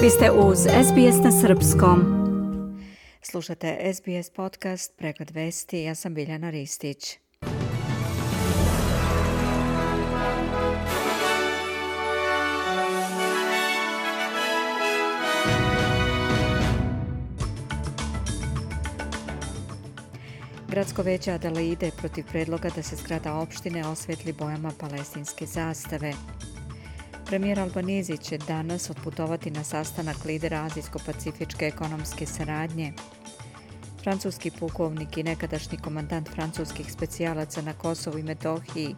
Vi ste uz SBS na Srpskom. Slušate SBS podcast Pregled vesti. Ja sam Biljana Ristić. Gradsko veće Adelaide protiv predloga da se zgrada opštine osvetli bojama palestinske zastave. Premijer Albanizi će danas otputovati na sastanak lidera Azijsko-Pacifičke ekonomske saradnje. Francuski pukovnik i nekadašnji komandant francuskih specijalaca na Kosovu i Metohiji,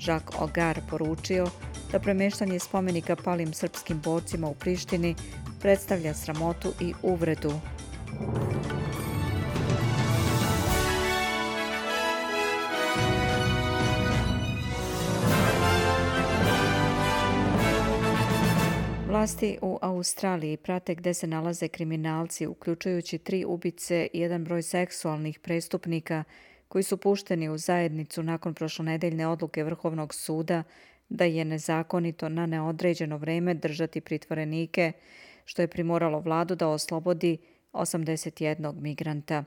Jacques Ogar, poručio da premeštanje spomenika palim srpskim borcima u Prištini predstavlja sramotu i uvredu. Vlasti u Australiji prate gde se nalaze kriminalci, uključujući tri ubice i jedan broj seksualnih prestupnika koji su pušteni u zajednicu nakon prošlonedeljne odluke Vrhovnog suda da je nezakonito na neodređeno vreme držati pritvorenike, što je primoralo vladu da oslobodi 81 migranta.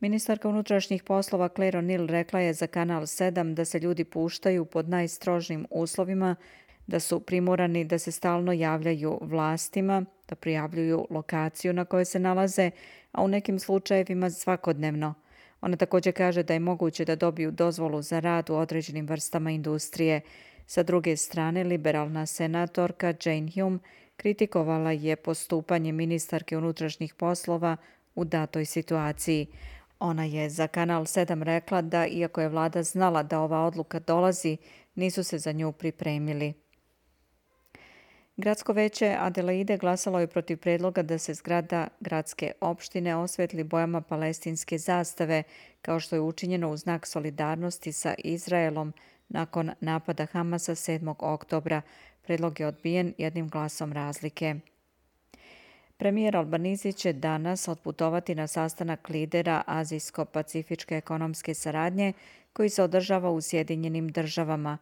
Ministarka unutrašnjih poslova Claire O'Neill rekla je za Kanal 7 da se ljudi puštaju pod najstrožnim uslovima da su primorani da se stalno javljaju vlastima, da prijavljuju lokaciju na kojoj se nalaze, a u nekim slučajevima svakodnevno. Ona također kaže da je moguće da dobiju dozvolu za rad u određenim vrstama industrije. Sa druge strane, liberalna senatorka Jane Hume kritikovala je postupanje ministarke unutrašnjih poslova u datoj situaciji. Ona je za Kanal 7 rekla da, iako je vlada znala da ova odluka dolazi, nisu se za nju pripremili. Gradsko veće Adelaide glasalo je protiv predloga da se zgrada gradske opštine osvetli bojama palestinske zastave, kao što je učinjeno u znak solidarnosti sa Izraelom nakon napada Hamasa 7. oktobra. Predlog je odbijen jednim glasom razlike. Premijer Albanizi će danas otputovati na sastanak lidera Azijsko-Pacifičke ekonomske saradnje koji se održava u Sjedinjenim državama.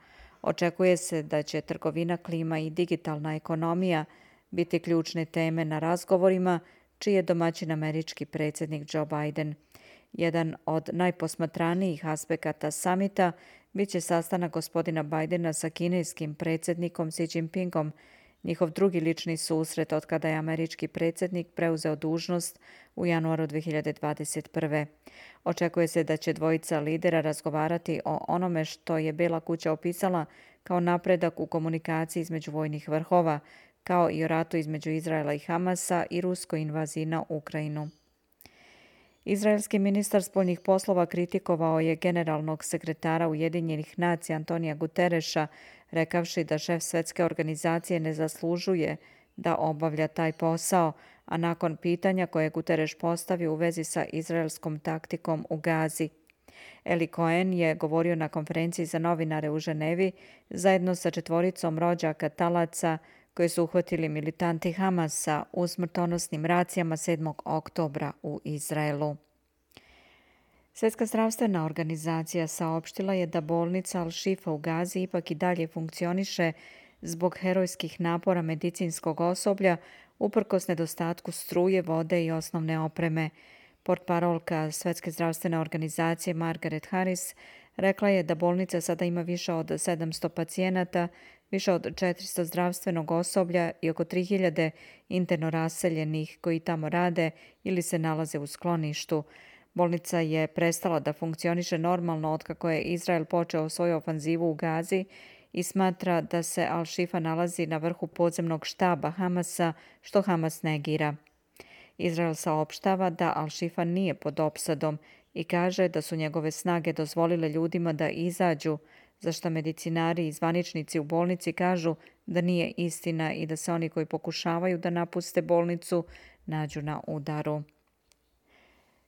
Očekuje se da će trgovina, klima i digitalna ekonomija biti ključne teme na razgovorima, čiji je domaćin američki predsjednik Joe Biden. Jedan od najposmatranijih aspekata samita bit će sastanak gospodina Bidena sa kineskim predsjednikom Xi Jinpingom, njihov drugi lični susret od kada je američki predsjednik preuzeo dužnost u januaru 2021. Očekuje se da će dvojica lidera razgovarati o onome što je Bela kuća opisala kao napredak u komunikaciji između vojnih vrhova, kao i o ratu između Izraela i Hamasa i ruskoj invaziji na Ukrajinu. Izraelski ministar spoljnih poslova kritikovao je generalnog sekretara Ujedinjenih nacija Antonija Gutereša, rekavši da šef svetske organizacije ne zaslužuje da obavlja taj posao, a nakon pitanja koje Gutereš postavio u vezi sa izraelskom taktikom u Gazi. Eli Cohen je govorio na konferenciji za novinare u Ženevi zajedno sa četvoricom rođaka talaca koje su uhvatili militanti Hamasa u smrtonosnim racijama 7. oktobra u Izraelu. Svjetska zdravstvena organizacija saopštila je da bolnica Al-Shifa u Gazi ipak i dalje funkcioniše zbog herojskih napora medicinskog osoblja uprkos nedostatku struje, vode i osnovne opreme. Portparolka Svetske zdravstvene organizacije Margaret Harris rekla je da bolnica sada ima više od 700 pacijenata, više od 400 zdravstvenog osoblja i oko 3000 interno raseljenih koji tamo rade ili se nalaze u skloništu. Bolnica je prestala da funkcioniše normalno otkako je Izrael počeo svoju ofanzivu u Gazi i smatra da se Al-Shifa nalazi na vrhu podzemnog štaba Hamasa, što Hamas negira. Izrael saopštava da Al-Shifa nije pod opsadom i kaže da su njegove snage dozvolile ljudima da izađu, zašto medicinari i zvaničnici u bolnici kažu da nije istina i da se oni koji pokušavaju da napuste bolnicu nađu na udaru.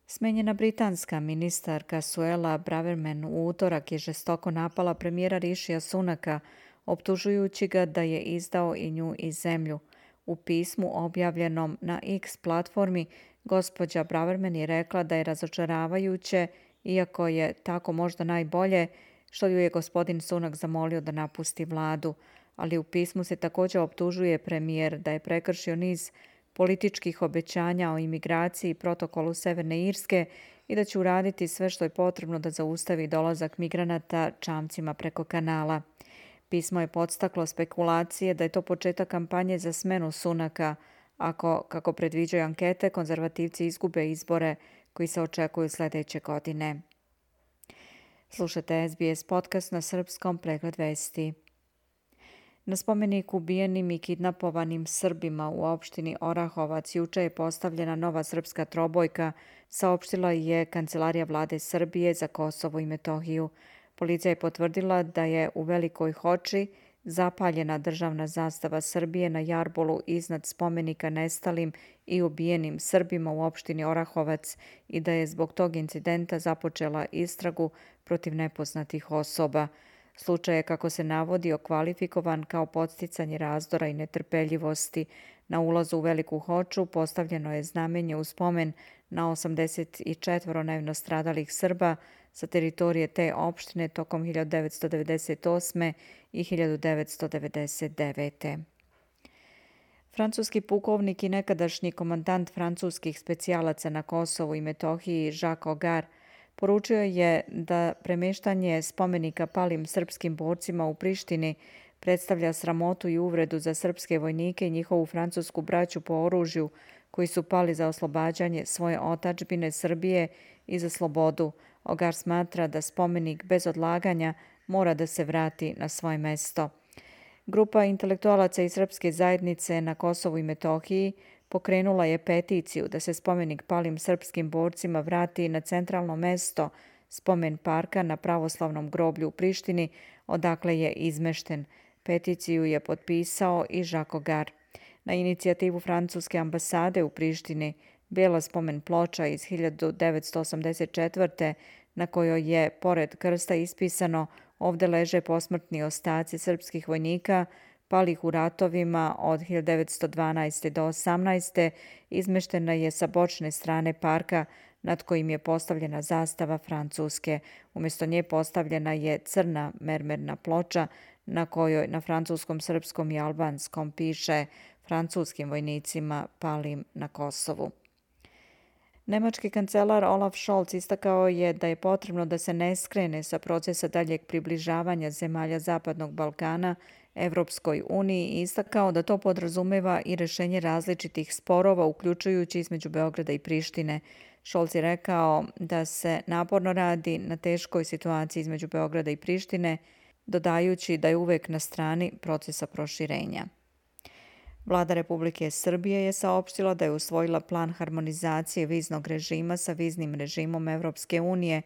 Smenjena britanska ministarka Suela Braverman u utorak je žestoko napala premijera Rišija Sunaka, optužujući ga da je izdao i nju i zemlju. U pismu objavljenom na X platformi, gospođa Braverman je rekla da je razočaravajuće, iako je tako možda najbolje, što ju je gospodin Sunak zamolio da napusti vladu. ali u pismu se također optužuje premijer da je prekršio niz političkih obećanja o imigraciji i protokolu Severne Irske i da će uraditi sve što je potrebno da zaustavi dolazak migranata čamcima preko kanala. Pismo je podstaklo spekulacije da je to početak kampanje za smenu Sunaka, ako, kako predviđaju ankete, konzervativci izgube izbore koji se očekuju sljedeće godine. Slušate SBS podcast na srpskom pregled vesti. Na spomeniku ubijenim i kidnapovanim Srbima u opštini Orahovac juče je postavljena nova srpska trobojka, saopštila je Kancelarija vlade Srbije za Kosovo i Metohiju. Policija je potvrdila da je u Velikoj Hoči zapaljena državna zastava Srbije na Jarbolu iznad spomenika nestalim i ubijenim Srbima u opštini Orahovac i da je zbog tog incidenta započela istragu protiv nepoznatih osoba. Slučaj je, kako se navodi, okvalifikovan kao podsticanje razdora i netrpeljivosti. Na ulazu u Veliku Hoču postavljeno je znamenje u spomen na 84 nevno stradalih Srba sa teritorije te opštine tokom 1998. i 1999. Francuski pukovnik i nekadašnji komandant francuskih specijalaca na Kosovu i Metohiji Jacques Ogar poručio je da premeštanje spomenika palim srpskim borcima u Prištini predstavlja sramotu i uvredu za srpske vojnike i njihovu francusku braću po oružju koji su pali za oslobađanje svoje otačbine Srbije i za slobodu. Ogar smatra da spomenik bez odlaganja mora da se vrati na svoje mesto. Grupa intelektualaca iz srpske zajednice na Kosovu i Metohiji pokrenula je peticiju da se spomenik palim srpskim borcima vrati na centralno mesto spomen parka na pravoslavnom groblju u Prištini, odakle je izmešten. Peticiju je potpisao i Žako Gar. Na inicijativu Francuske ambasade u Prištini, Bela spomen ploča iz 1984. na kojoj je, pored krsta ispisano, ovde leže posmrtni ostaci srpskih vojnika, palih u ratovima od 1912. do 18. izmeštena je sa bočne strane parka nad kojim je postavljena zastava Francuske. Umjesto nje postavljena je crna mermerna ploča na kojoj na francuskom, srpskom i albanskom piše francuskim vojnicima palim na Kosovu. Nemački kancelar Olaf Scholz istakao je da je potrebno da se ne skrene sa procesa daljeg približavanja zemalja Zapadnog Balkana Evropskoj uniji i istakao da to podrazumeva i rešenje različitih sporova, uključujući između Beograda i Prištine. Scholz je rekao da se naporno radi na teškoj situaciji između Beograda i Prištine, dodajući da je uvek na strani procesa proširenja. Vlada Republike Srbije je saopštila da je usvojila plan harmonizacije viznog režima sa viznim režimom Evropske unije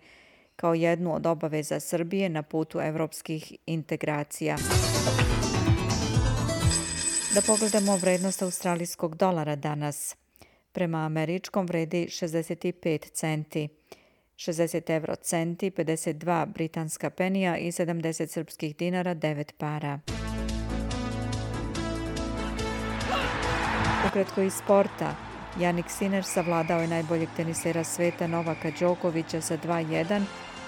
kao jednu od obaveza Srbije na putu evropskih integracija. Da pogledamo vrednost australijskog dolara danas. Prema američkom vredi 65 centi, 60 euro centi, 52 britanska penija i 70 srpskih dinara 9 para. Ukratko iz sporta. Janik Sinner savladao je najboljeg tenisera sveta Novaka Đokovića sa 2-1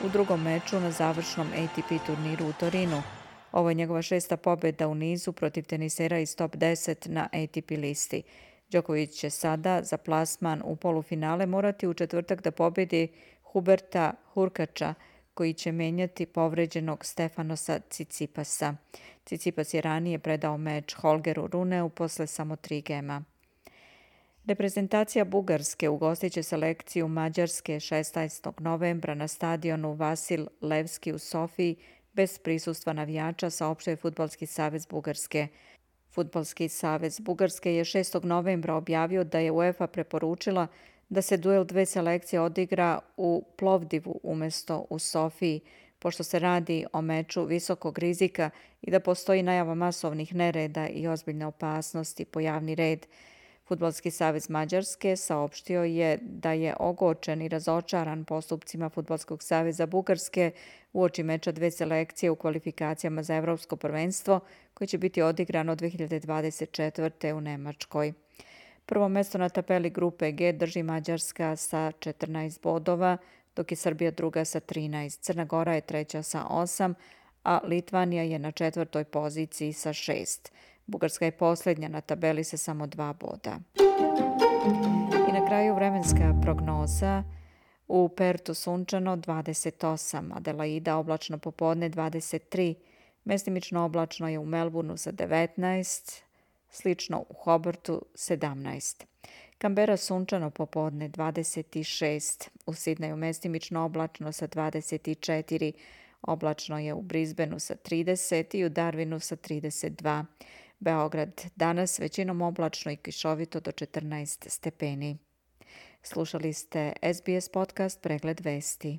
u drugom meču na završnom ATP turniru u Torinu. Ovo je njegova šesta pobjeda u nizu protiv tenisera iz top 10 na ATP listi. Đoković će sada za plasman u polufinale morati u četvrtak da pobjedi Huberta Hurkača, koji će menjati povređenog Stefanosa Cicipasa. Cicipas je ranije predao meč Holgeru Runeu posle samo tri gema. Reprezentacija Bugarske ugostit će selekciju Mađarske 16. novembra na stadionu Vasil Levski u Sofiji bez prisustva navijača, saopštuje Futbalski savez Bugarske. Futbalski savez Bugarske je 6. novembra objavio da je UEFA preporučila da se duel dve selekcije odigra u Plovdivu umesto u Sofiji, pošto se radi o meču visokog rizika i da postoji najava masovnih nereda i ozbiljne opasnosti po javni red. Futbolski savez Mađarske saopštio je da je ogočen i razočaran postupcima Futbolskog saveza Bugarske u oči meča dve selekcije u kvalifikacijama za Evropsko prvenstvo koje će biti odigrano 2024. u Nemačkoj. Prvo mesto na tapeli grupe G drži Mađarska sa 14 bodova, dok je Srbija druga sa 13. Crna Gora je treća sa 8, a Litvanija je na četvrtoj poziciji sa 6. Bugarska je posljednja na tabeli sa samo dva boda. I na kraju vremenska prognoza. U Pertu sunčano 28, Adelaida oblačno popodne 23, mestimično oblačno je u Melbourneu za 19, slično u Hobartu 17. Kambera sunčano popodne 26, u Sidneju mestimično oblačno sa 24, oblačno je u Brisbaneu sa 30 i u Darwinu sa 32. Beograd danas većinom oblačno i kišovito do 14 stepeni. Slušali ste SBS podcast Pregled vesti.